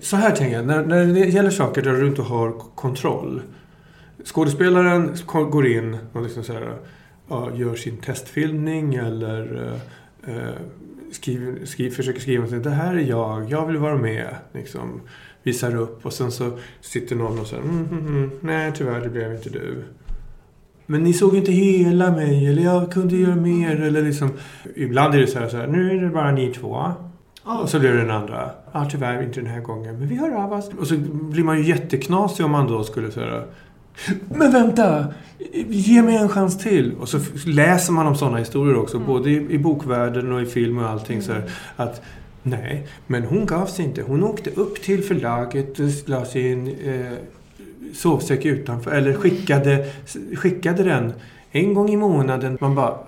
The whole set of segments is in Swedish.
så här tänker jag, när, när det gäller saker där du inte har kontroll. Skådespelaren går in och liksom så här, ja, gör sin testfilmning eller eh, eh skriver, skriver, försöker skriva att det här är jag, jag vill vara med. Liksom, visar upp och sen så sitter någon och säger mm, mm, mm, nej tyvärr det blev inte du. Men ni såg inte hela mig eller jag kunde göra mer eller liksom. Ibland är det så här, så här nu är det bara ni två. Oh. Och så blir det den andra. Ja, tyvärr inte den här gången. Men vi hör av oss. Och så blir man ju jätteknasig om man då skulle säga Men vänta! Ge mig en chans till. Och så läser man om sådana historier också. Mm. Både i, i, bokvärlden och i film och allting. Mm. Så här, att Nej, men hon gav sig inte. Hon åkte upp till förlaget och la sin eh, sovsäck utanför. Eller skickade, skickade den en gång i månaden. Man bara,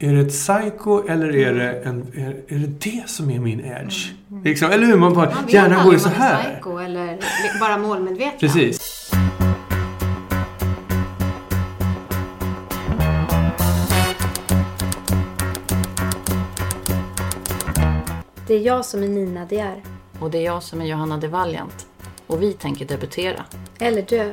är det ett psycho eller är det, en, är, är det det som är min edge? Mm. Liksom, eller hur? Man bara, man gärna går så här. Man vet psycho eller bara målmedveten. Precis. Det är jag som är Nina De är. Och det är jag som är Johanna De Valiant. Och vi tänker debutera. Eller dö.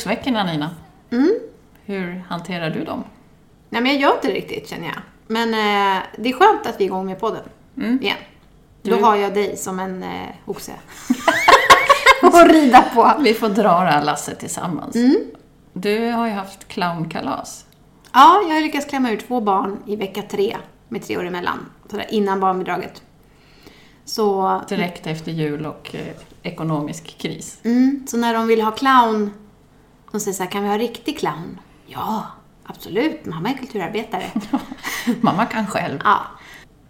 Oxveckorna Nina, mm. hur hanterar du dem? Nej men jag gör inte det riktigt känner jag. Men eh, det är skönt att vi är igång med podden mm. igen. Då du... har jag dig som en eh, oxe. att rida på. Vi får dra det här lasset tillsammans. Mm. Du har ju haft clownkalas. Ja, jag har lyckats klämma ur två barn i vecka tre med tre år emellan. Sådär innan barnbidraget. Så, Direkt efter jul och eh, ekonomisk kris. Mm, så när de vill ha clown, de säger så här, kan vi ha riktig clown? Ja, absolut. Mamma är kulturarbetare. mamma kan själv. Ja.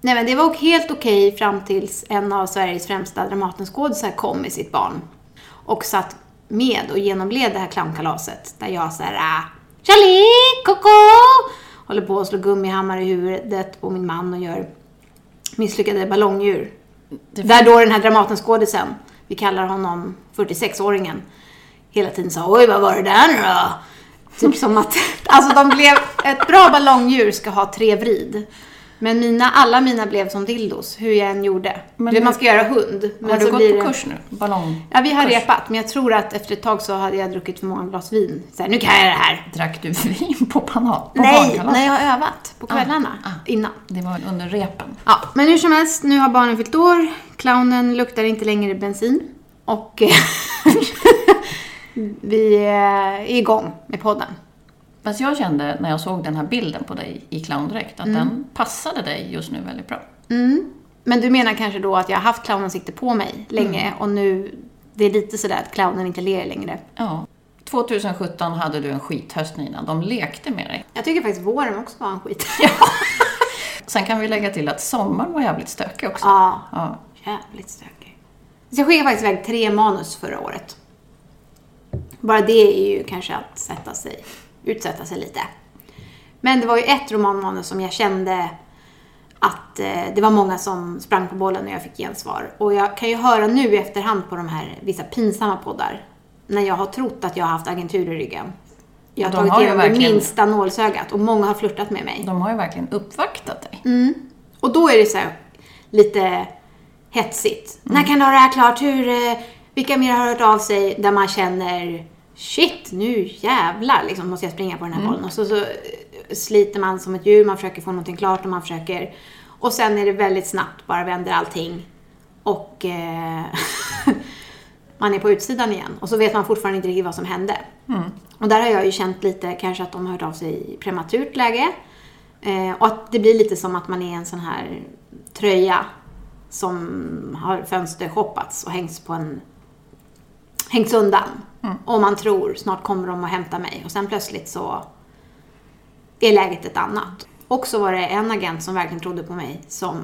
Nej, men det var helt okej fram tills en av Sveriges främsta Dramatenskådisar kom med sitt barn och satt med och genomled det här clownkalaset där jag så här, ah, Charlie, koko! Håller på att slå gummihammare i huvudet på min man och gör misslyckade ballongdjur. Där då den här Dramatenskådisen, vi kallar honom 46-åringen, hela tiden sa oj vad var det där nu då? Typ som att, alltså de blev, ett bra ballongdjur ska ha tre vrid. Men mina, alla mina blev som dildos, hur jag än gjorde. Men man ska göra hund. Men har du gått på kurs nu? Ballong? Ja, vi har kurs. repat. Men jag tror att efter ett tag så hade jag druckit för många glas vin. Så här, nu kan jag det här. Drack du vin på, på Nej, när jag har övat på kvällarna. Ah, ah, innan. Det var under repen. Ja, men hur som helst, nu har barnen fyllt år. Clownen luktar inte längre bensin. Och vi är igång med podden. Fast jag kände när jag såg den här bilden på dig i clowndräkt att mm. den passade dig just nu väldigt bra. Mm. Men du menar kanske då att jag har haft clownansikte på mig länge mm. och nu, det är lite sådär att clownen inte ler längre. Ja. 2017 hade du en skithöst Nina, de lekte med dig. Jag tycker faktiskt våren också var en skit. Ja. Sen kan vi lägga till att sommaren var jävligt stökig också. Ja, ja. jävligt stökig. Så jag skickade faktiskt iväg tre manus förra året. Bara det är ju kanske att sätta sig utsätta sig lite. Men det var ju ett romanmanus som jag kände att eh, det var många som sprang på bollen när jag fick gensvar. Och jag kan ju höra nu i efterhand på de här vissa pinsamma poddar, när jag har trott att jag har haft agentur i ryggen. Jag har tagit igenom verkligen... det minsta nålsögat och många har flörtat med mig. De har ju verkligen uppvaktat dig. Mm. Och då är det så här, lite hetsigt. Mm. När kan du ha det här klart? Hur, eh, vilka mer har hört av sig? Där man känner shit, nu jävlar liksom måste jag springa på den här mm. bollen. Och så, så sliter man som ett djur, man försöker få någonting klart och man försöker... Och sen är det väldigt snabbt, bara vänder allting. Och eh, man är på utsidan igen. Och så vet man fortfarande inte riktigt vad som hände. Mm. Och där har jag ju känt lite kanske att de har hört av sig i prematurt läge. Eh, och att det blir lite som att man är en sån här tröja som har fönstershoppats och hängts på en hängts undan Och man tror snart kommer de att hämta mig och sen plötsligt så är läget ett annat. Och så var det en agent som verkligen trodde på mig som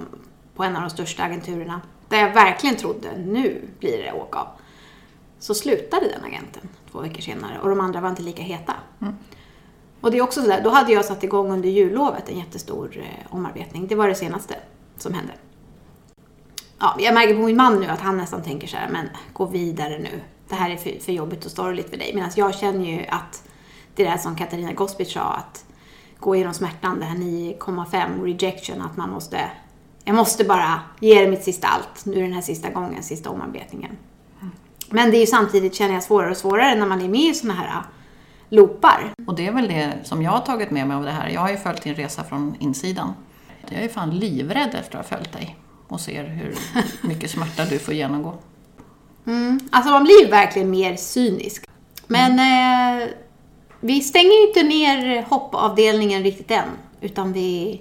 på en av de största agenturerna. Där jag verkligen trodde, nu blir det åka av. Så slutade den agenten två veckor senare och de andra var inte lika heta. Och det är också sådär, då hade jag satt igång under jullovet en jättestor eh, omarbetning. Det var det senaste som hände. Ja, jag märker på min man nu att han nästan tänker så här, men gå vidare nu. Det här är för, för jobbigt och sorgligt för dig. Medan jag känner ju att det där som Katarina Gospic sa, att gå igenom smärtan, det här 9,5 rejection, att man måste, jag måste bara ge det mitt sista allt. Nu är den här sista gången, sista omarbetningen. Men det är ju samtidigt, känner jag, svårare och svårare när man är med i såna här äh, loopar. Och det är väl det som jag har tagit med mig av det här. Jag har ju följt din resa från insidan. Jag är fan livrädd efter att ha följt dig och ser hur mycket smärta du får genomgå. Alltså man blir verkligen mer cynisk. Men eh, vi stänger ju inte ner hoppavdelningen riktigt än. Utan vi,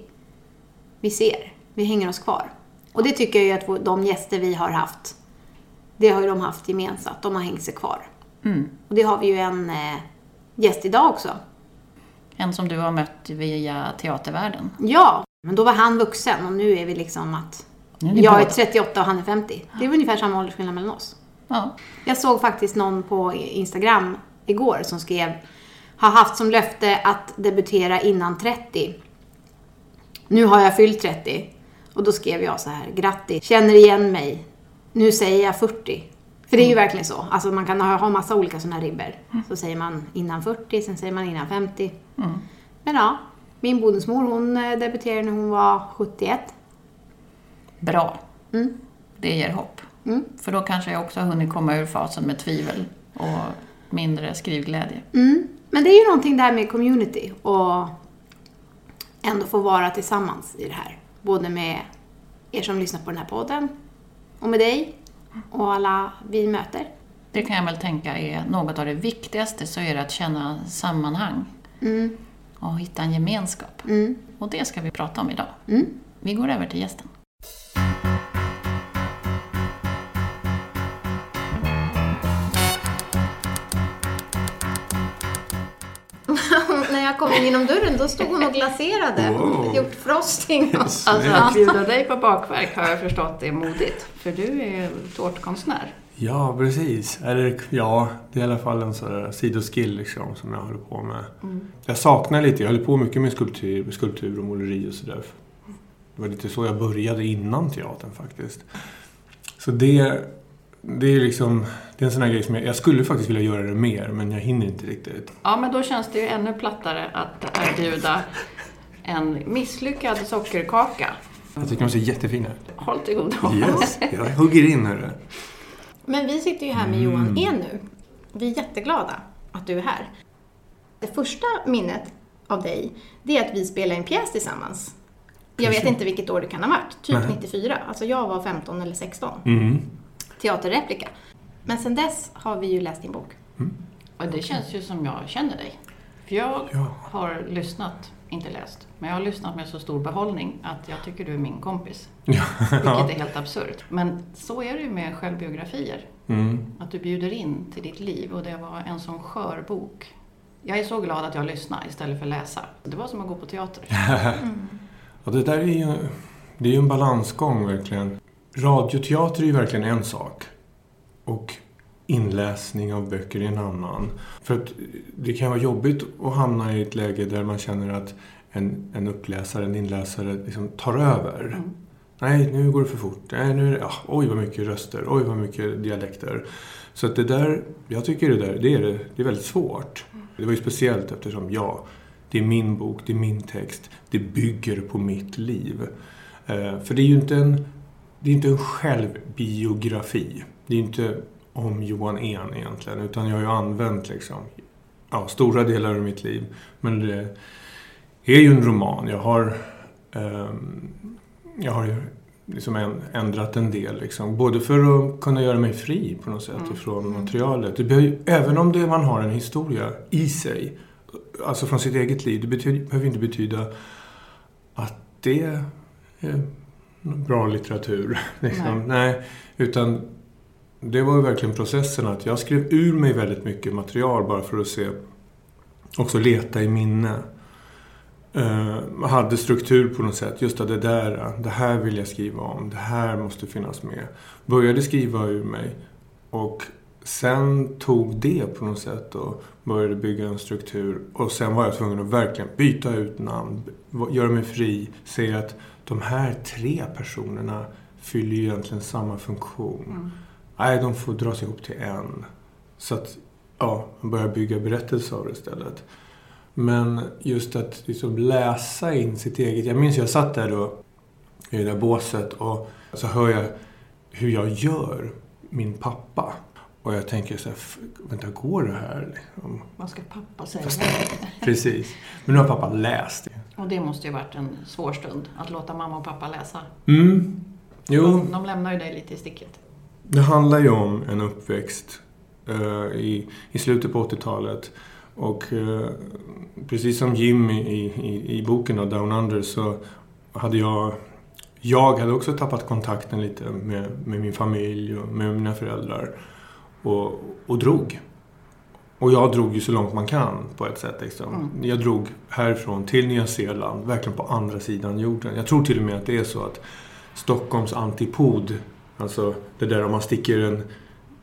vi ser. Vi hänger oss kvar. Och det tycker jag ju att vår- de gäster vi har haft, det har ju de haft gemensamt. De har hängt sig kvar. Och det har vi ju en eh, gäst idag också. En som du har mött via teatervärlden. Ja, men då var han vuxen och nu är vi liksom att jag är båda. 38 och han är 50. Det är ungefär samma åldersskillnad mellan oss. Ja. Jag såg faktiskt någon på Instagram igår som skrev har haft som löfte att debutera innan 30. Nu har jag fyllt 30. Och då skrev jag så här, grattis, känner igen mig. Nu säger jag 40. För det är ju verkligen så. Alltså man kan ha, ha massa olika sådana ribbor. Så säger man innan 40, sen säger man innan 50. Men ja, min bonusmor hon eh, debuterade när hon var 71. Bra. Det ger hopp. För då kanske jag också har hunnit komma ur fasen med tvivel och mindre skrivglädje. Men det är ju någonting där med community och ändå få vara tillsammans i det här. Både med er som lyssnar på den här podden och med dig och alla vi möter. Det kan jag väl tänka är något av det viktigaste, så är det att känna sammanhang. Och hitta en gemenskap. Och det ska vi prata om idag. Vi går över till gästen. Jag kom in genom dörren då stod hon och glaserade. Wow. Gjort frosting. Alltså att bjuda dig på bakverk har jag förstått är modigt. För du är tårtkonstnär. Ja, precis. Eller, ja, det är i alla fall en sån där sidoskill liksom, som jag håller på med. Jag saknar lite, jag höll på mycket med skulptur, skulptur och måleri och sådär. Det var lite så jag började innan teatern faktiskt. Så det, det är liksom, det är en sån här grej som jag, jag skulle faktiskt vilja göra det mer, men jag hinner inte riktigt. Ja, men då känns det ju ännu plattare att erbjuda en misslyckad sockerkaka. Jag tycker de ser jättefina ut. Håll till godo. Yes, jag hugger in hörru. Men vi sitter ju här med Johan E nu. Vi är jätteglada att du är här. Det första minnet av dig, det är att vi spelade en pjäs tillsammans. Jag vet inte vilket år det kan ha varit, typ Nej. 94. Alltså jag var 15 eller 16. Mm. Teaterreplika. Men sen dess har vi ju läst din bok. Och det känns ju som jag känner dig. För jag Ja. har lyssnat, inte läst, men jag har lyssnat med så stor behållning att jag tycker du är min kompis. Ja. Vilket är helt absurt. Men så är det ju med självbiografier. Mm. Att du bjuder in till ditt liv och det var en sån skör bok. Jag är så glad att jag lyssnar istället för läsa. Det var som att gå på teater. Och det där är ju, det är ju en balansgång verkligen. Radioteater är ju verkligen en sak. Och inläsning av böcker är en annan. För att det kan vara jobbigt att hamna i ett läge där man känner att en, en uppläsare, en inläsare liksom tar över. Nej, nu går det för fort. Nej, nu är det, ja, oj vad mycket röster, oj vad mycket dialekter. Så att det där, jag tycker det där, det är, det, det är väldigt svårt. Det var ju speciellt eftersom, ja, det är min bok, det är min text, det bygger på mitt liv. Eh, för det är ju inte en, det är inte en självbiografi. Det är inte om Johan En egentligen, utan jag har ju använt liksom, ja, stora delar av mitt liv. Men det är ju en roman. Jag har, ehm, jag har ju liksom ändrat en del. Liksom. Både för att kunna göra mig fri på något sätt ifrån materialet. Det behöver, även om det man har en historia i sig, alltså från sitt eget liv, det betyder, behöver inte betyda att det är bra litteratur. Liksom. Nej. utan det var ju verkligen processen att jag skrev ur mig väldigt mycket material bara för att se, också leta i minne. Uh, hade struktur på något sätt. Just det där, det här vill jag skriva om. Det här måste finnas med. Började skriva ur mig. Och sen tog det på något sätt och började bygga en struktur. Och sen var jag tvungen att verkligen byta ut namn, göra mig fri, se att de här tre personerna fyller ju egentligen samma funktion. Mm. Nej, de får dras ihop till en. Så att, ja, man börjar bygga berättelser av det istället. Men just att liksom läsa in sitt eget. Jag minns jag satt där då i det där båset och så hör jag hur jag gör min pappa. Och jag tänker så här, vänta, går det här? Liksom? Vad ska pappa säga? Fast, precis. Men nu har pappa läst. Och det måste ju varit en svår stund, att låta mamma och pappa läsa. Mm. Jo. De, de lämnar ju dig lite i sticket. Det handlar ju om en uppväxt uh, i, i slutet på 80-talet. Och uh, precis som Jim i, i, i boken då, Down Under så hade jag jag hade också tappat kontakten lite med, med min familj och med mina föräldrar. Och, och drog. Och jag drog ju så långt man kan på ett sätt. Liksom. Mm. Jag drog härifrån till Nya Zeeland, verkligen på andra sidan jorden. Jag tror till och med att det är så att Stockholms antipod, alltså det där om man sticker en,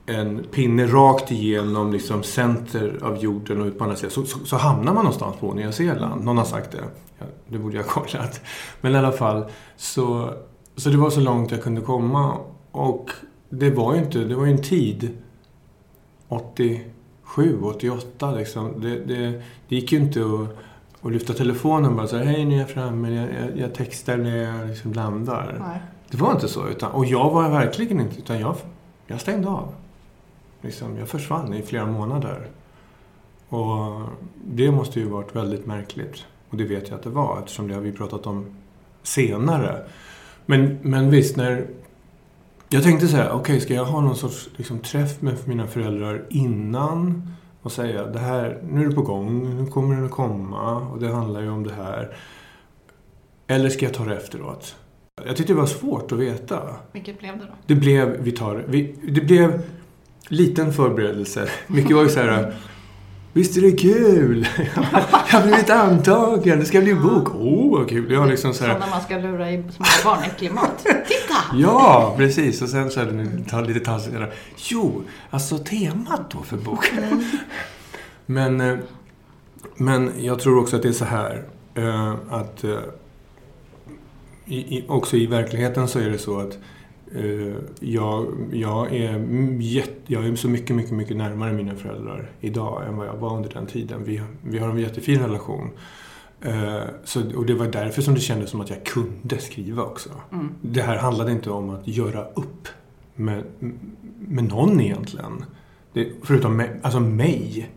en pinne rakt igenom liksom center av jorden och ut på andra sidan, så, så, så hamnar man någonstans på Nya Zeeland. Någon har sagt det. Ja, det borde jag ha kollat. Men i alla fall, så, så det var så långt jag kunde komma. Och det var ju inte, det var ju en tid 87, 88 liksom. Det, det, det gick ju inte att, att lyfta telefonen och bara säga hej nu är jag framme, jag, jag, jag textar när jag liksom landar. Nej. Det var inte så. Utan, och jag var verkligen inte, utan jag, jag stängde av. Liksom, jag försvann i flera månader. Och det måste ju varit väldigt märkligt. Och det vet jag att det var eftersom det har vi pratat om senare. Men, men visst, när, jag tänkte så här, okej, okay, ska jag ha någon sorts liksom, träff med mina föräldrar innan och säga det här, nu är det på gång, nu kommer den att komma och det handlar ju om det här. Eller ska jag ta det efteråt? Jag tyckte det var svårt att veta. Vilket blev det då? Det blev, vi tar vi, det blev liten förberedelse. Mycket var ju så här, Visst är det kul? Jag har blivit antagen. Det ska bli bok. Åh, oh, vad kul. Jag liksom så här... Som när man ska lura i små barn äcklig mat. Titta! Ja, precis. Och sen så är det ta lite tassigt. Jo, alltså temat då för boken. Mm. Men, eh, men jag tror också att det är så här eh, att eh, också i verkligheten så är det så att jag, jag, är jätte, jag är så mycket, mycket, mycket närmare mina föräldrar idag än vad jag var under den tiden. Vi, vi har en jättefin relation. Eh, så, och det var därför som det kändes som att jag kunde skriva också. Mm. Det här handlade inte om att göra upp med, med någon egentligen. Det, förutom mig, alltså mig.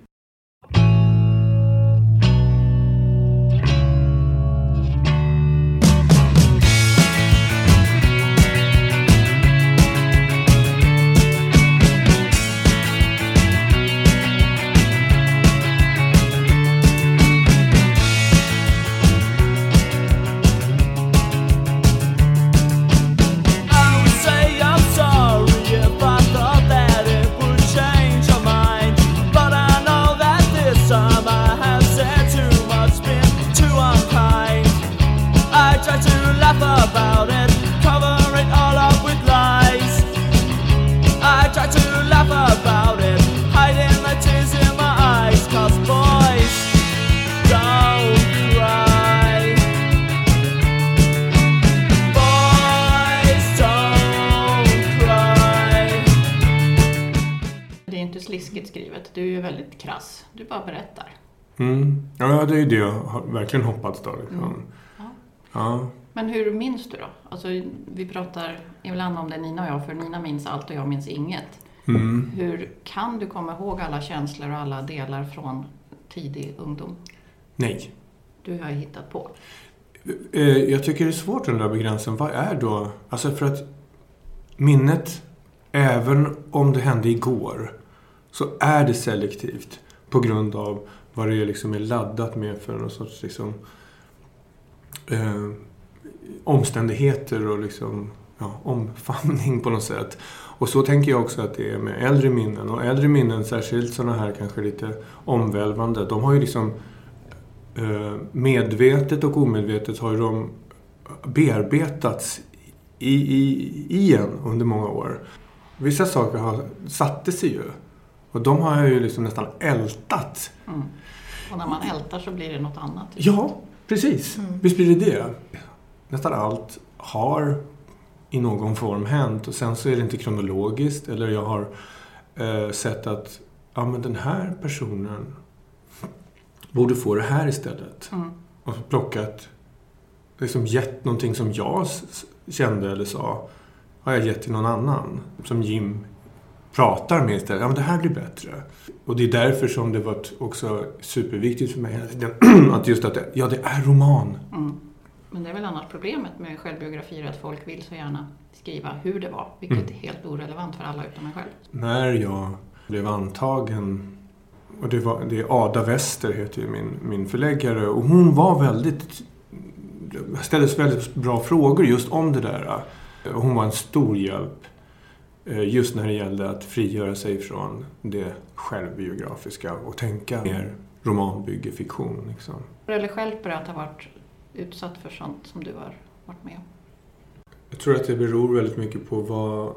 Mm. Ja, det är det jag har verkligen hoppats då. Liksom. Mm. Ja. ja. Men hur minns du då? Alltså, vi pratar ibland om det Nina och jag, för Nina minns allt och jag minns inget. Mm. Hur kan du komma ihåg alla känslor och alla delar från tidig ungdom? Nej. Du har ju hittat på. Eh, jag tycker det är svårt att dra gränsen. Vad är då... Alltså för att minnet, även om det hände igår, så är det selektivt på grund av vad det liksom är laddat med för någon sorts liksom, eh, omständigheter och liksom ja, omfamning på något sätt. Och så tänker jag också att det är med äldre minnen. Och äldre minnen, särskilt sådana här kanske lite omvälvande, de har ju liksom eh, medvetet och omedvetet har ju de bearbetats i, i, i en under många år. Vissa saker har, satte sig ju. Och de har jag ju liksom nästan ältat. Mm. Och när man ältar så blir det något annat. Ja, precis. Visst blir det det. Nästan allt har i någon form hänt och sen så är det inte kronologiskt eller jag har eh, sett att ja, men den här personen borde få det här istället. Mm. Och plockat, liksom gett någonting som jag kände eller sa, har jag gett till någon annan. Som Jim pratar med istället. Ja, men det här blir bättre. Och det är därför som det var också superviktigt för mig hela tiden att just att det, ja, det är roman. Mm. Men det är väl annars problemet med självbiografier att folk vill så gärna skriva hur det var, vilket Mm. är helt orelevant för alla utom en själv. När jag blev antagen, och det, var, det är Ada Wester heter ju min, min förläggare, och hon var väldigt, ställde väldigt bra frågor just om det där. Och Hon var en stor hjälp just när det gällde att frigöra sig från det självbiografiska och tänka mer romanbygge, fiktion. Liksom. Eller själper att ha varit utsatt för sånt som du har varit med om. Jag tror att det beror väldigt mycket på vad,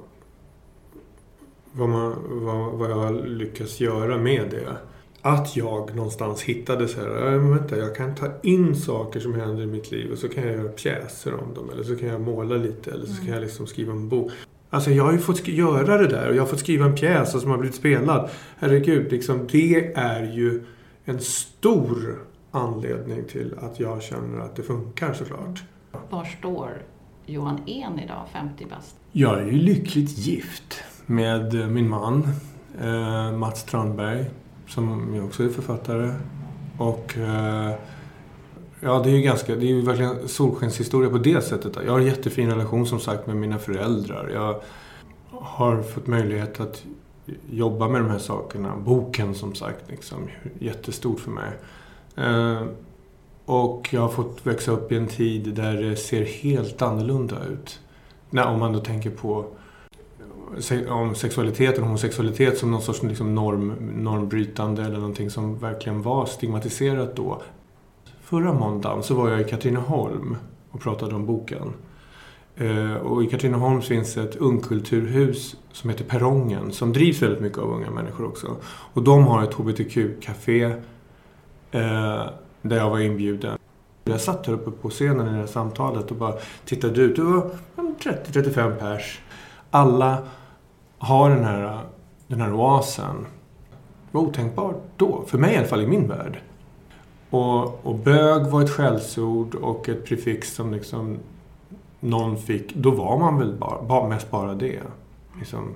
vad, man, vad, vad jag lyckas göra med det. Att jag någonstans hittade så här, "Ja, men vänta, jag kan ta in saker som händer i mitt liv och så kan jag göra pjäser om dem. Eller så kan jag måla lite eller så kan jag liksom skriva en bok. Alltså jag har ju fått göra det där och jag har fått skriva en pjäs som har blivit spelad. Herregud, liksom, det är ju en stor anledning till att jag känner att det funkar såklart. Var står Johan En idag, 50 bast? Jag är ju lyckligt gift med eh, min man eh, Mats Strandberg som ju också är författare. Och eh, ja, det är ju ganska, det är ju verkligen solskenshistoria på det sättet. Jag har en jättefin relation som sagt med mina föräldrar. Jag har fått möjlighet att jobba med de här sakerna. Boken som sagt, liksom, jättestort för mig. Eh, och jag har fått växa upp i en tid där det ser helt annorlunda ut. Nej, om man då tänker på om sexualitet och homosexualitet som någon sorts liksom norm, normbrytande eller någonting som verkligen var stigmatiserat då. Förra måndagen så var jag i Katrineholm och pratade om boken. Eh, och i Katrineholm finns ett ungkulturhus som heter Perrongen som drivs väldigt mycket av unga människor också. Och de har ett HBTQ-café eh, där jag var inbjuden. Jag satt här uppe på scenen i det här samtalet och bara tittade ut. Det var 30-35 pers. Alla har den här, den här oasen. Det var otänkbart då, för mig i alla fall i min värld. Och, och bög var ett skällsord och ett prefix som liksom någon fick. Då var man väl bara, bara, mest bara det. Liksom,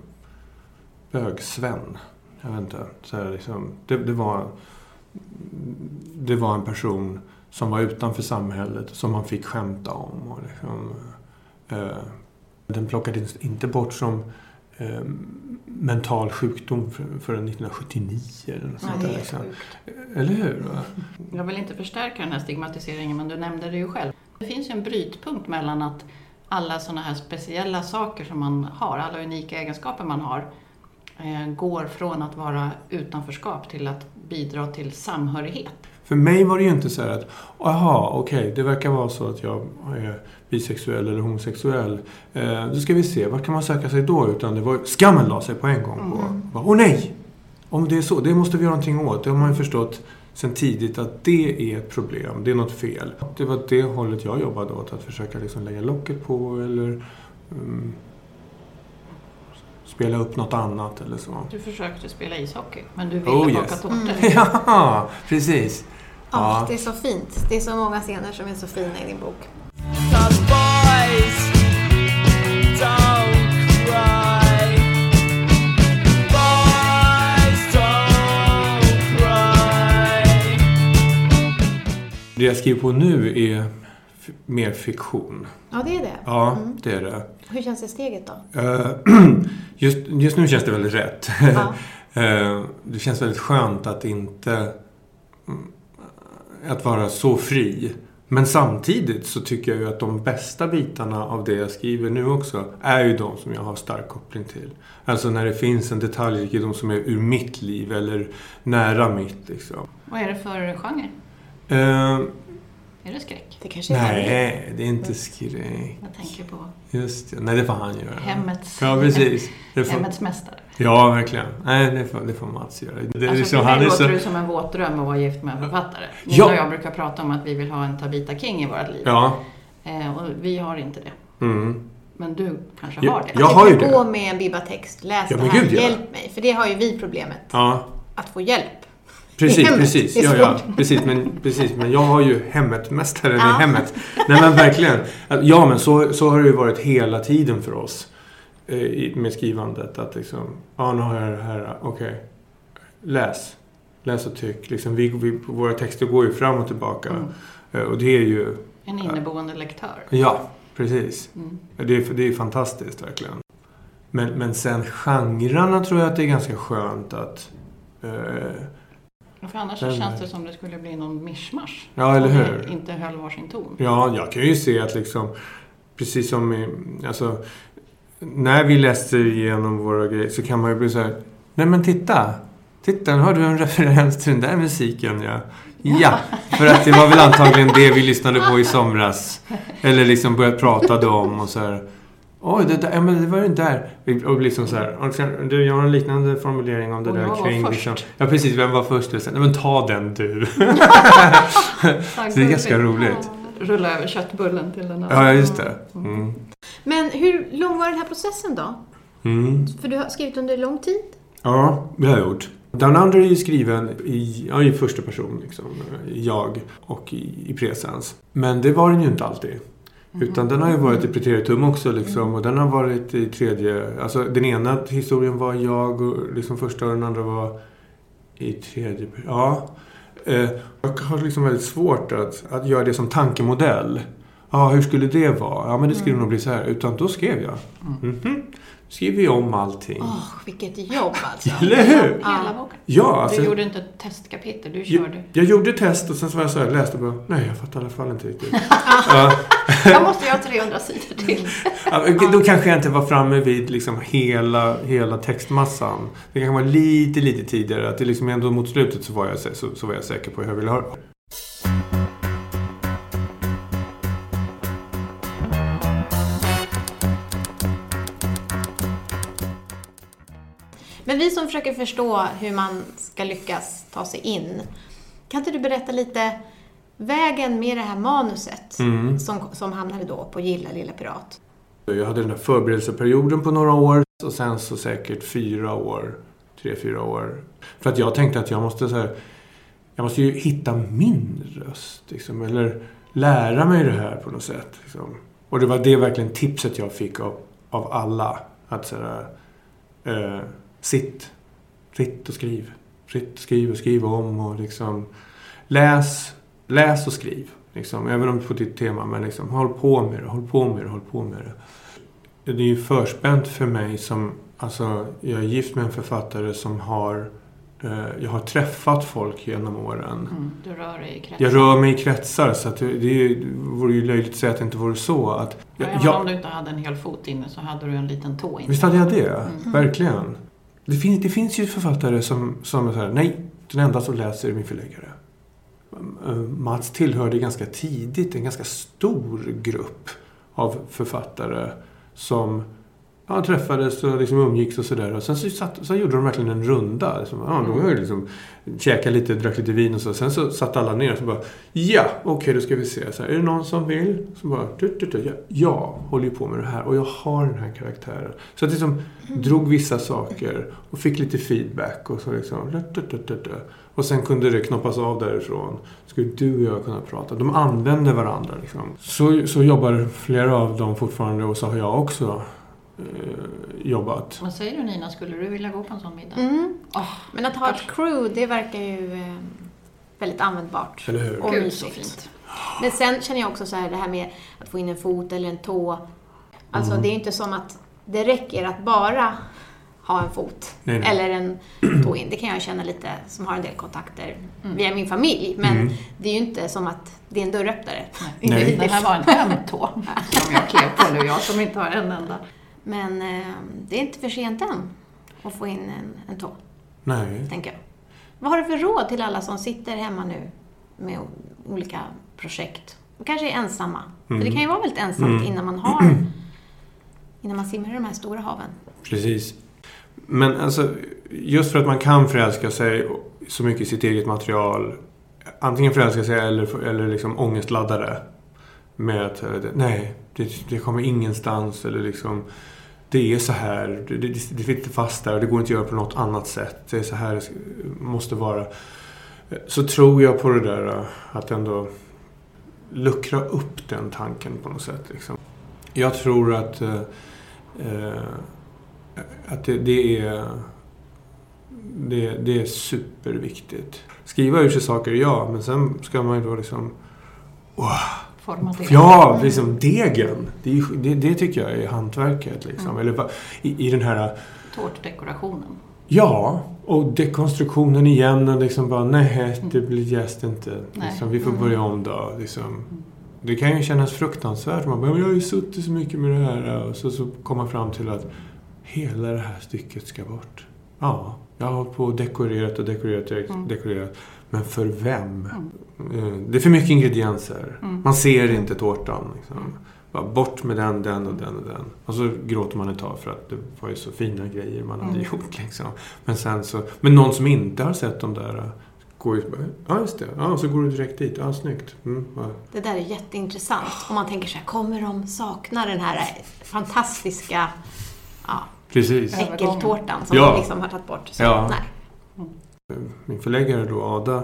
bög-Sven. Jag vet inte. Så här, liksom, det, det, var, det var en person som var utanför samhället som man fick skämta om. Och liksom, eh, den plockades inte bort som eh, mental sjukdom för, förrän 1979 eller något sånt där. är Liksom. Eller hur? Va? Jag vill inte förstärka den här stigmatiseringen, men du nämnde det ju själv. Det finns ju en brytpunkt mellan att alla sådana här speciella saker som man har, alla unika egenskaper man har, eh, går från att vara utanförskap till att bidra till samhörighet. För mig var det ju inte så här att, aha, okej, det verkar vara så att jag är bisexuell eller homosexuell. Eh, då ska vi se, vart kan man söka sig då? Utan det var, skammen la sig på en gång på. Bara, Åh nej! Om det är så, det måste vi göra någonting åt. Det har man ju förstått sen tidigt att det är ett problem, det är något fel. Det var det hållet jag jobbade åt, att försöka liksom lägga locket på eller mm, spela upp något annat eller så. Du försökte spela ishockey, men du ville Oh, baka yes. tårtor. Ja, precis. Ja, Ja. det är så fint. Det är så många scener som är så fina i din bok. Det jag skriver på nu är mer fiktion. Ja, det är det. Ja, det är det. Hur känns det steget då? Eh, Just, just nu känns det väldigt rätt. Ja. Eh, Det känns väldigt skönt att inte... mm, Att vara så fri Men samtidigt så tycker jag ju att de bästa bitarna av det jag skriver nu också är ju de som jag har stark koppling till. Alltså när det finns en detaljrikedom som är ur mitt liv eller nära mitt liksom. Vad är det för genre? Är det skräck? Det kanske är nej, det är inte skräck. Jag tänker på Just det. Nej, det får han göra. Hemmets, Ja, precis. Det får, hemmets mästare. ja, verkligen. Nej, det får, det får Mats göra. Det är Alltså, liksom, för han mig låter så... det som en våt dröm att vara gift med en författare. Nina Ja. och jag brukar prata om att vi vill ha en Tabita King i vårt liv. Ja. Eh, och vi har inte det. Mm. Men du kanske Ja, har det? jag har ju Gå det. med en bibbatext, läs Ja, det här, gud, ja. hjälp mig. För det har ju vi problemet. Ja. Att få hjälp. Precis, precis. Ja, ja, precis, men, precis. Men jag har ju hemmet, mästaren Ja. i hemmet. Nej men verkligen. Ja men så, så har det ju varit hela tiden för oss. eh, Med skrivandet. Att liksom, ja nu har jag det här, okej. Läs. Läs och tyck. Liksom, vi, vi, våra texter går ju fram och tillbaka. Mm. Eh, Och det är ju, En inneboende lektör. ja precis. Mm. Det är, det är fantastiskt verkligen. Men, men sen genrerna tror jag att det är ganska skönt att eh, För annars Den- känns det som det skulle bli någon mischmasch. Ja, eller hur? inte höll varsin ton. Ja, jag kan ju se att liksom, precis som i, alltså, när vi läste igenom våra grejer så kan man ju bli så här, nej men titta, titta, nu har du en referens till den där musiken ja. Ja, för att det var väl antagligen det vi lyssnade på i somras. Eller liksom börjat prata om och så här. Oj, det, där, ja, men det var ju där. Och liksom så här. Och sen, du, jag har en liknande formulering om det Och jag där var kring... först. Liksom, ja, precis. Vem var först? Nej, men ta den du. Så det är ganska roligt. Rulla över köttbullen till den andra. Ja, just det. Mm. Men hur lång var den här processen då? Mm. För du har skrivit under lång tid? Ja, det har jag gjort. Down Under är ju skriven i, ja, i första person, liksom. jag och i, i presens. Men det var den ju inte alltid. Utan den har ju varit i preteritum också liksom, och den har varit i tredje... Alltså den ena historien var jag och liksom första och den andra var i tredje... Ja. Eh, jag har liksom väldigt svårt att, att göra det som tankemodell. Ja, hur skulle det vara? Ja, men det skulle nog bli så här. Utan då skrev jag. Mhm. Skriver vi om allting. Åh, vilket jobb alltså. Eller hur? Hela boken. Ja, alltså, Du gjorde inte ett testkapitel, du jag, körde. jag gjorde test och sen så var jag så här, läste och bara, nej jag fattar i alla fall inte riktigt. ja, Jag måste göra 300 sidor till. ja, okej, då kanske jag inte var framme vid liksom hela, hela textmassan. Det kanske var lite, lite tidigare. Att det liksom ändå mot slutet så var jag, så, så var jag säker på hur jag ville ha Men vi som försöker förstå hur man ska lyckas ta sig in. Kan inte du berätta lite vägen med det här manuset Mm. som, som hamnade då på Gilla Lilla Pirat? Jag hade den här förberedelseperioden på några år och sen så säkert fyra år, tre, fyra år. För att jag tänkte att jag måste så här, jag måste ju hitta min röst. Liksom, eller lära mig det här på något sätt. Liksom. Och det var det verkligen tipset jag fick av, av alla. Att så här, eh, sitt, sitt och skriv. Sitt och skriv och skriv om och liksom läs, läs och skriv. Liksom, även om det är på ditt tema, men liksom, håll på med det, håll på med det, håll på med det. Det är ju förspänt för mig som, alltså, jag är gift med en författare som har, eh, jag har träffat folk genom åren. Mm, du rör dig i kretsen. Jag rör mig i kretsar så att det, det vore ju löjligt att säga att det inte vore så. Att, Ja, jag, om du inte hade en hel fot inne så hade du en liten tå inne. Visst hade jag det? Verkligen. Det, finns, det finns ju författare som, som säger nej, den enda som läser är min förläggare. Eh, Mats tillhörde ganska tidigt en ganska stor grupp av författare som ja, träffades och liksom umgicks och sådär. Och sen så, satt, så gjorde de verkligen en runda. Liksom, ja, de var ju liksom, käkade lite, drack lite vin och så. Sen så satt alla ner och så bara Ja, okej då ska vi se. Så här, är det någon som vill? Så bara, du, du, du, ja, jag håller ju på med det här och jag har den här karaktären. Så att liksom drog vissa saker och fick lite feedback och så liksom. Och sen kunde det knoppas av därifrån. Skulle du och jag kunna prata. De använde varandra liksom. Så, så jobbar flera av dem fortfarande och så har jag också jobbat. Vad säger du Nina, skulle du vilja gå på en sån middag? Mm. Åh, Men att ha ett crew, det verkar ju eh, väldigt användbart. Eller hur? Och Gud så mysigt. fint. Men sen känner jag också så här, det här med att få in en fot eller en tå. Alltså Mm. det är ju inte som att det räcker att bara ha en fot. Nej, nej. Eller en tå in. Det kan jag känna lite, som har en del kontakter via min familj. Men Mm. det är ju inte som att det är en dörröppnare. Nej. Det här var en hemtå som jag klev på nu, jag som inte har en enda. Men eh, det är inte för sent än att få in en, en tå, Nej. tänker jag. Vad har du för råd till alla som sitter hemma nu med olika projekt och kanske är ensamma? För det kan ju vara väldigt ensamt Mm. innan man har innan man simmar i de här stora haven. Precis. Men alltså, just för att man kan förälska sig så mycket i sitt eget material. Antingen förälska sig eller, eller liksom ångestladda det. Med att, eh, nej, det, det kommer ingenstans. Eller liksom, det är så här. Det, det, sitter fast där och det går inte att göra på något annat sätt. Det är så här det måste vara. Så tror jag på det där att ändå luckra upp den tanken på något sätt. Liksom. Jag tror att eh, eh att det, det är det, det är superviktigt. Skriva ur sig saker, ja, men sen ska man ju då liksom... Forma. Ja, liksom degen. Det, det, det tycker jag är hantverket. Liksom. Mm. Eller i, i den här... Tårtdekorationen. Ja, och dekonstruktionen igen och liksom bara nej, det blir jäst inte. Liksom, vi får börja om då. Liksom. Det kan ju kännas fruktansvärt. Man bara, "Men jag har ju suttit så mycket med det här. Och så, så kommer man fram till att hela det här stycket ska bort. Ja, jag har på och dekorerat och dekorerat och Mm. Men för vem? Eh, Det är för mycket ingredienser. Mm. Man ser inte tårtan. Liksom. Bort med den, den och den och den. Och så gråter man ett tag för att det var ju så fina grejer man hade Mm. gjort. Liksom. Men sen så... Men någon som inte har sett de där... äh, Går ju ja just det. Ja, så går du direkt dit. Ja, snyggt. Mm, ja. Det där är jätteintressant. Om man tänker så här, kommer de sakna den här fantastiska ja, Precis. äckeltårtan som Ja. de liksom har tagit bort? Så, Ja. Nej. Min förläggare då, Ada,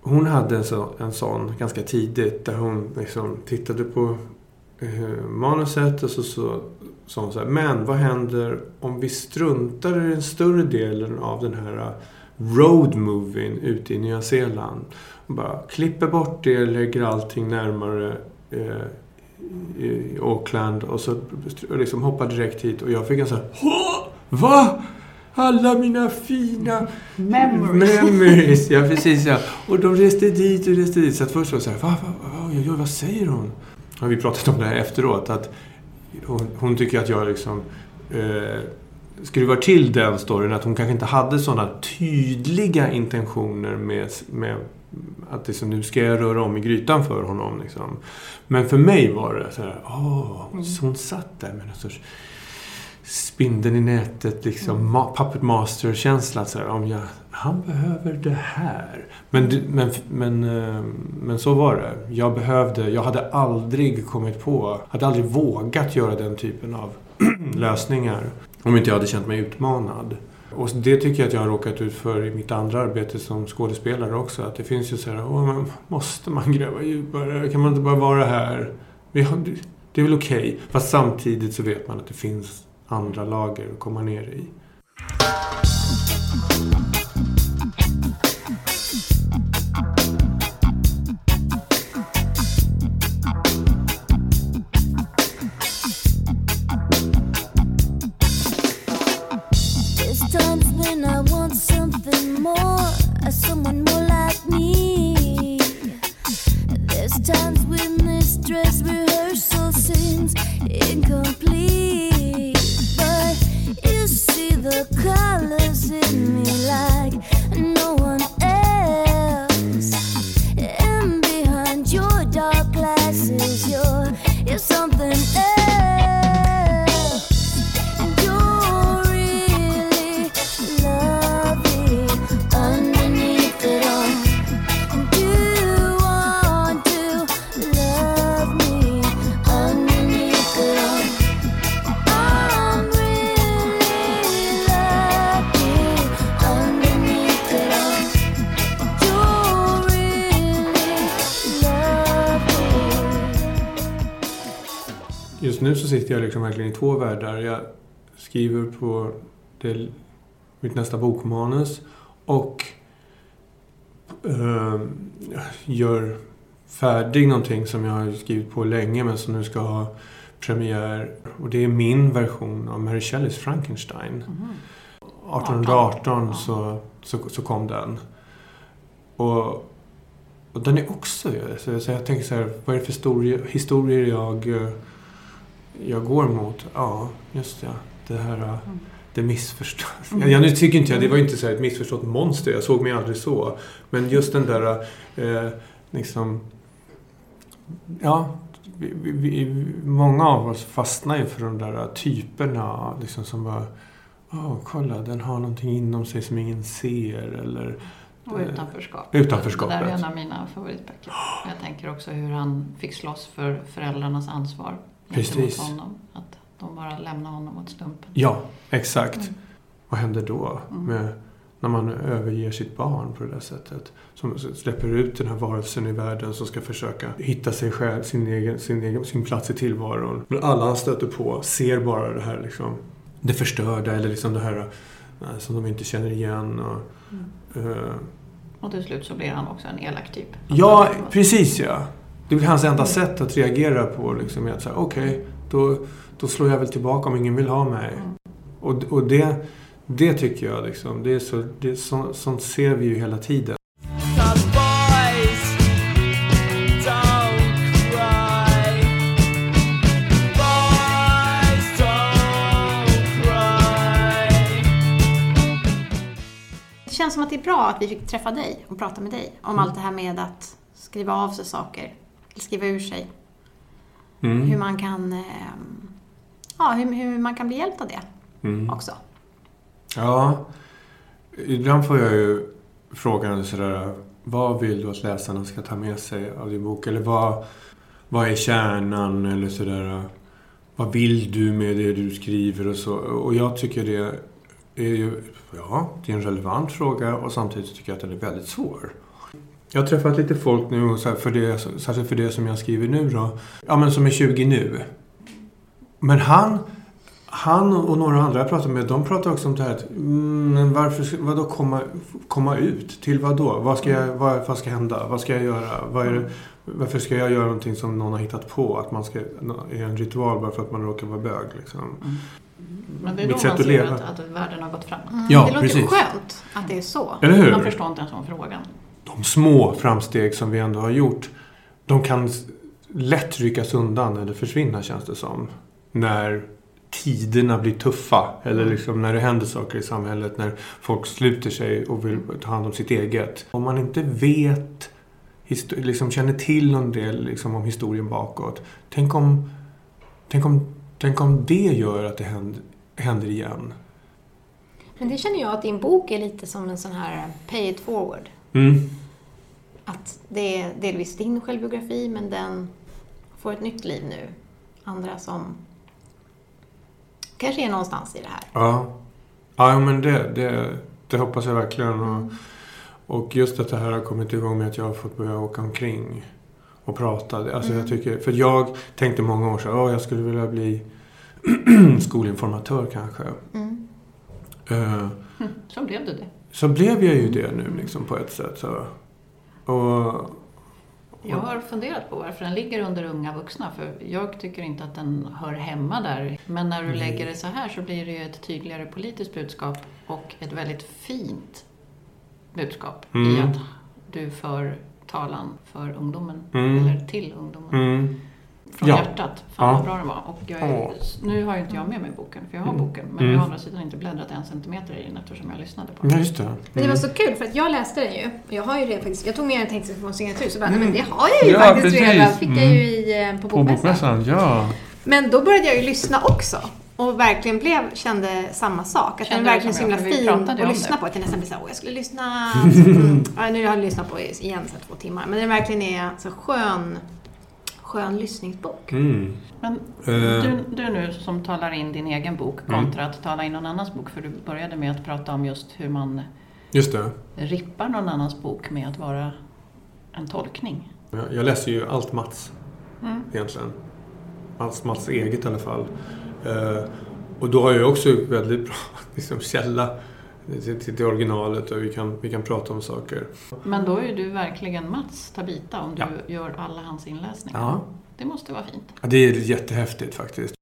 hon hade en, så, en sån ganska tidigt där hon liksom tittade på eh, manuset och så, så sa hon så här, men vad händer om vi struntar i den större delen av den här roadmovien road ute i Nya Zeeland. Och bara klipper bort det, lägger allting närmare eh, i Auckland och så och liksom hoppar direkt hit och jag fick en sån här, Va? Alla mina fina Memories. Memories, ja precis ja. Och de reste dit och reste dit. Så att först var det så här, va, va, va, vad säger hon? Har vi pratat om det här efteråt. Att hon, hon tycker att jag liksom eh, skruvar till den storyn. Att hon kanske inte hade sådana tydliga intentioner med, med att liksom, nu ska jag röra om i grytan för honom. Liksom. Men för mig var det så här, åh, så hon satt där med någon sorts spindeln i nätet, liksom ma- puppet master-känsla. Om jag, han behöver det här. Men, men, men, eh, men så var det. Jag behövde, jag hade aldrig kommit på, hade aldrig vågat göra den typen av lösningar. Om inte jag hade känt mig utmanad. Och det tycker jag att jag har råkat ut för i mitt andra arbete som skådespelare också. Att det finns ju så här, Åh, men måste man gräva djupare? Kan man inte bara vara här? Det är väl okej. Fast samtidigt så vet man att det finns andra lager att komma ner i. sitter jag liksom verkligen i två världar. Jag skriver på det, mitt nästa bokmanus och eh, gör färdig någonting som jag har skrivit på länge men som nu ska ha premiär och det är min version av Mary Shelleys Frankenstein. 1818 så, så, så kom den. Och, och den är också... Så, jag tänker så här, vad är det för historier jag, eh, jag går mot? Ja, just det. Det här... eh, Det missförstås. Ja, jag, nu tycker inte jag, det var inte så här ett missförstått monster. Jag såg mig aldrig så. Men just den där eh, liksom... Ja, vi, vi, många av oss fastnar ju för de där typerna liksom som bara... Åh, kolla, den har någonting inom sig som ingen ser. Eller Och utanförskap. Utanförskapet. Det där är en av mina favoritböcker. Jag tänker också hur han fick slåss för föräldrarnas ansvar Precis. honom. Att de bara lämnade honom åt slumpen. Ja, exakt. Vad händer då med när man överger sitt barn på det där sättet? Som släpper ut den här varelsen i världen som ska försöka hitta sig själv, sin egen, sin egen sin plats i tillvaron. Men alla han stöter på ser bara det här liksom, det förstörda eller liksom det här eh, som de inte känner igen. Och, eh, Och till slut så blir han också en elak typ. Ja, precis ja. Det blir hans enda sätt att reagera på. Liksom, är att säga, okej, då, då slår jag väl tillbaka om ingen vill ha mig. Och, och det, det tycker jag, liksom, det är så, det så, sånt ser vi ju hela tiden. Det känns som att det är bra att vi fick träffa dig och prata med dig om allt det här med att skriva av sig saker, skriva ur sig. Mm. Hur man kan eh, ja, hur, hur man kan bli hjälpt av det Mm. också. Ja, ibland får jag ju frågan sådär, vad vill du att läsarna ska ta med sig av din bok? Eller vad, vad är kärnan? Eller sådär, vad vill du med det du skriver och så? Och jag tycker det är ju, ja, det är en relevant fråga och samtidigt tycker jag att den är väldigt svår. Jag har träffat lite folk nu, så för det, särskilt för det som jag skriver nu då. Ja, men som är 20 nu. Men han, han och några andra jag pratar med, de pratar också om det här att, mm, men varför, vadå komma, komma ut? Till vad då? Vad ska, jag, vad, vad ska hända? Vad ska jag göra? Vad är det, varför ska jag göra någonting som någon har hittat på? Att man ska, är en ritual bara för att man råkar vara bög liksom. Men det är Mitt då sätt man att ser leva. att, att världen har gått framåt. Ja, det låter precis. skönt att det är så. Eller hur? Man förstår inte ens om frågan. De små framsteg som vi ändå har gjort, de kan lätt ryckas undan eller försvinna känns det som. När tiderna blir tuffa eller liksom när det händer saker i samhället, när folk sluter sig och vill ta hand om sitt eget. Om man inte vet, liksom känner till någon del liksom om historien bakåt. Tänk om, tänk om, tänk om det gör att det händer, händer igen. Men det känner jag att din bok är lite som en sån här pay it forward. Mm. Att det är delvis din självbiografi men den får ett nytt liv nu. Andra som kanske är någonstans i det här. Ja, ja men det, det, det hoppas jag verkligen. Och, och just att det här har kommit igång med att jag har fått börja åka omkring och prata. Alltså jag tycker, för jag tänkte många år sedan att jag skulle vilja bli skolinformatör kanske. Mm. Eh, Så blev det det. Så blev jag ju det nu liksom på ett sätt. Så. Och, Jag har funderat på varför den ligger under unga vuxna, för jag tycker inte att den hör hemma där. Men när du lägger det så här så blir det ju ett tydligare politiskt budskap och ett väldigt fint budskap i Mm. att du för talan för ungdomen, Mm. eller till ungdomen. mm, Från Ja. hjärtat. Fan Ja. vad bra den var. Och jag är, nu har ju inte jag med mig boken, för jag har Mm. boken. Men Mm. jag har å andra sidan inte bläddrat en centimeter i den eftersom jag lyssnade på den. ja, just det. Men det var så kul för att jag läste den ju. Och jag har ju redan faktiskt, jag tog med den tänkte få en signatur så bara, Mm. men det har jag ju Ja, faktiskt precis. redan. Fick jag Mm. ju i, eh, på bokmässan. ja. Men då började jag ju lyssna också. Och verkligen blev, kände samma sak. Att Kände den verkligen så himla fin att lyssna det. på. Att jag nästan blir såhär, åh jag skulle lyssna. Mm. Ja, nu har jag lyssnat på igen så två timmar. Men den verkligen är så skön, skön lyssningsbok. Mm. Men Eh. du, du nu som talar in din egen bok Mm. kontra att tala in någon annans bok, för du började med att prata om just hur man Just det. rippar någon annans bok med att vara en tolkning. Jag, jag läser ju allt Mats Mm. egentligen. Mats, Mats eget i alla fall. Eh, och då har jag också väldigt bra liksom, källa till, till, till originalet och vi kan, vi kan prata om saker. Men då är du verkligen Mats Tabita om du Ja. gör alla hans inläsningar. Ja, Det måste vara fint. Ja, det är jättehäftigt faktiskt.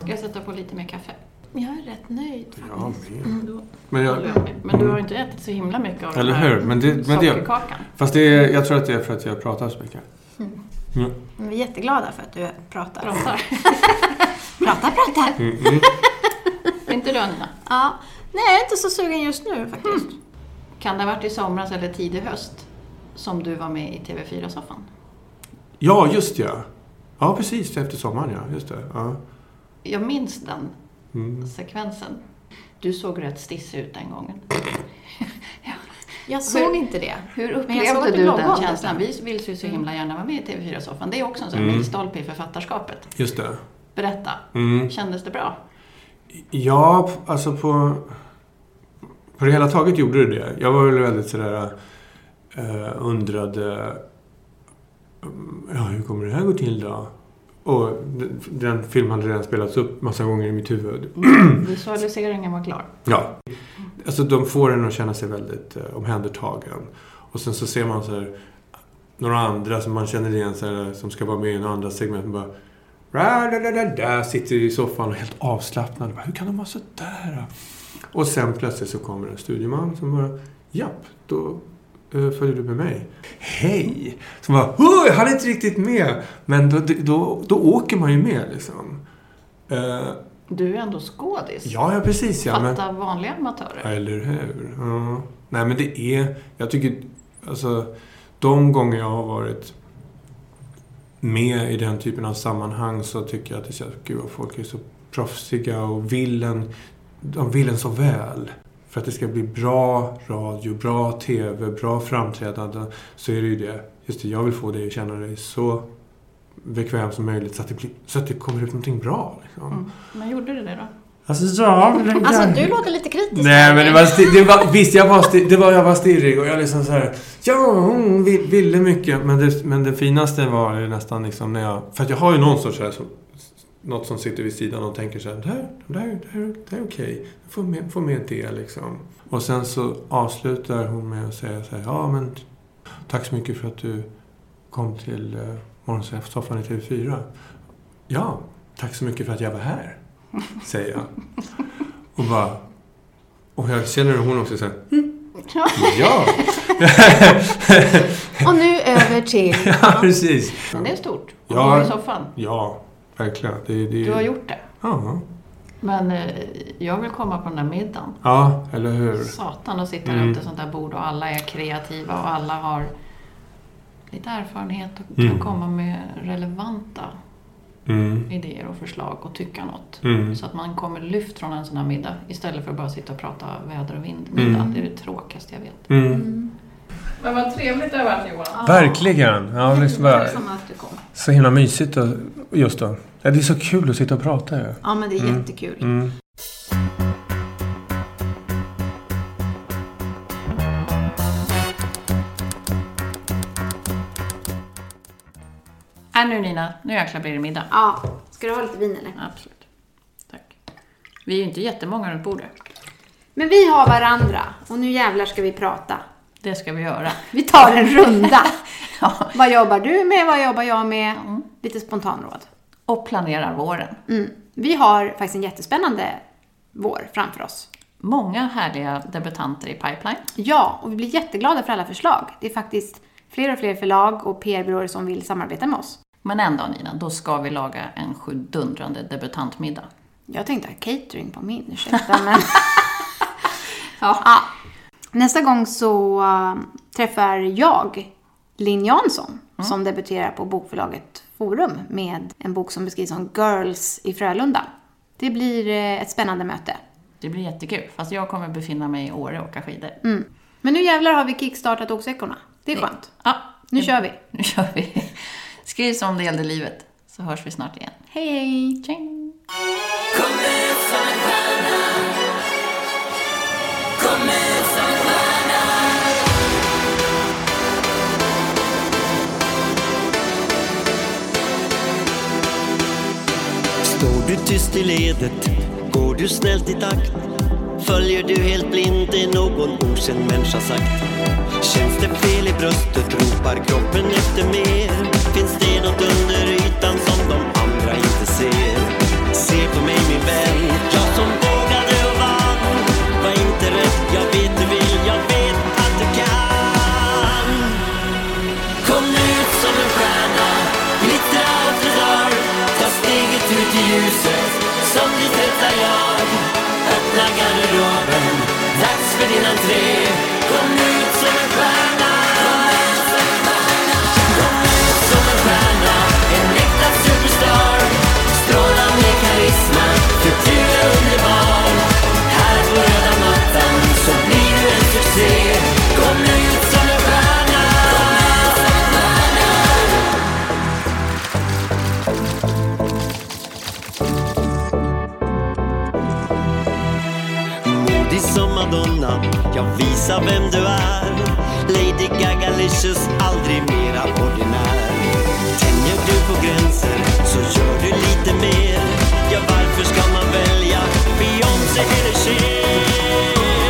Ska jag sätta på lite mer kaffe? Jag är rätt nöjd. Ja, men, Då men håller jag. Men du har inte ätit så himla mycket av Eller den här hur? Men det- men det- fast det är, jag tror att det är för att jag pratar så mycket. Men Vi är jätteglada för att du pratar. Pratar. Prata, prata. Mm, mm. inte du Anina? Ja. Nej, jag är inte så sugen just nu faktiskt. Kan det ha varit i somras eller tidig höst som du var med i TV4-soffan? Ja, just ja. Ja, precis. Efter sommaren, ja. Just det. Ja. Jag minns den Mm. sekvensen. Du såg rätt stissig ut den gången. Jag såg inte det. Hur upplevde du den känslan? Vi vill ju så himla gärna vara med i TV4-soffan. Det är också en sån Mm. milstolpe i författarskapet. Just det. Berätta, Mm. kändes det bra? Ja, alltså på... På det hela taget gjorde det det. Jag var väl väldigt sådär... Uh, undrade... mm, Ja, hur kommer det här gå till då? Och den, den filmen hade redan spelats upp massa gånger i mitt huvud. Visualiseringen var klar. Ja. Alltså de får en att känna sig väldigt eh, omhändertagen. Och sen så ser man så här... Några andra som man känner igen så här, som ska vara med i en andra segment. Bara, Ra, da, da, da, da, sitter i soffan och är helt avslappnad. Bara, Hur kan de vara så där? Och sen plötsligt så kommer en studieman som bara, japp, då eh, följer du med mig. Hej! Som bara, "Åh, jag hann inte riktigt med. Men då, då, då åker man ju med liksom. Uh, du är ändå skådis. ja, ja, precis ja. Men, Fatta vanliga amatörer. eller hur? Ja. Nej, men det är... Jag tycker... Alltså, de gånger jag har varit med i den typen av sammanhang så tycker jag att det känns... Gud, vad folk är så proffsiga och vill en... De vill en så väl. För att det ska bli bra radio, bra TV, bra framträdande så är det ju det. Just det, jag vill få dig att känna dig så bekväm som möjligt så att det, blir, så att det kommer ut någonting bra. Liksom. Mm. Men gjorde du det då? Alltså, ja, men- Alltså, du låter lite kritisk. Nej men det var, det var visst jag var, det var, jag var stirrig och jag liksom så här. Ja, hon vill- ville mycket. Men det, men det finaste var ju nästan liksom när jag... För att jag har ju någon sorts så här, som, något som sitter vid sidan och tänker så här. Det här, det här, det här, det här är okej. Få med, få med det liksom. Och sen så avslutar hon med att säga så här. Ja men tack så mycket för att du kom till uh, Morgonsoffan i TV4. Ja, tack så mycket för att jag var här. Säger jag. Och bara... Och jag känner hon också säger Ja! Och nu över till... Ja, precis. Men det är stort. Och Ja. i soffan. Ja, verkligen. Det, det, Du har gjort det. Ja. Men eh, jag vill komma på den där middagen. ja, eller hur? Satan att sitta Mm. runt ett sånt där bord och alla är kreativa och alla har lite erfarenhet och kan Mm. komma med relevanta Mm. idéer och förslag och tycka något. Mm. Så att man kommer lyft från en sån här middag istället för att bara sitta och prata väder och vind. Middag, Mm. det är det tråkigaste jag vet. Mm. Men vad trevligt det har varit Johan. Verkligen. Ja, liksom bara, Tacksam att du kom. så himla mysigt och, just då. Ja, det är så kul att sitta och prata ju. Ja, men det är Mm. jättekul. Äh, nu Nina, nu jäklar blir det middag. Ja. Ska du ha lite vin eller? Absolut. Tack. Vi är ju inte jättemånga runt bordet. Men vi har varandra och nu jävlar ska vi prata. Det ska vi göra. Vi tar en runda. Ja. Vad jobbar du med? Vad jobbar jag med? Lite spontanråd. Och planerar våren. Mm. Vi har faktiskt en jättespännande vår framför oss. Många härliga debutanter i pipeline. Ja, och vi blir jätteglada för alla förslag. Det är faktiskt fler och fler förlag och PR-byråer som vill samarbeta med oss. Men ändå Nina, då ska vi laga en sjudundrande debutantmiddag. Jag tänkte ha catering på min, ursäkta men... ja. Nästa gång så äh, träffar jag Linn Jansson som debuterar på bokförlaget Forum med en bok som beskrivs som Girls i Frölunda. Det blir eh, ett spännande möte. Det blir jättekul, fast jag kommer befinna mig i Åre och åka skidor. Mm. Men nu jävlar har vi kickstartat Oksäckorna. Det är skönt. Ja, Nu kör vi. nu kör vi. Skriv som det gällde livet, så hörs vi snart igen. Hej hej! Tjing! Står du tyst i ledet, går du snällt i takt Följer du helt blint det någon okänd människa sagt? Känns det fel i bröstet ropar kroppen efter mer? Finns det något under ytan som de andra inte ser? Se på mig min vän, jag som vågade och vann. Var inte rädd, jag vet du vill, jag vet att du kan. Kom ut som en stjärna, glittra allt du Ta steget ut i ljuset, innan tre. ska visa vem du är. Lady Gagalicious, aldrig mera ordinär. Tänjer du på gränser så gör du lite mer. Ja, varför ska man välja? Beyoncé eller Cher?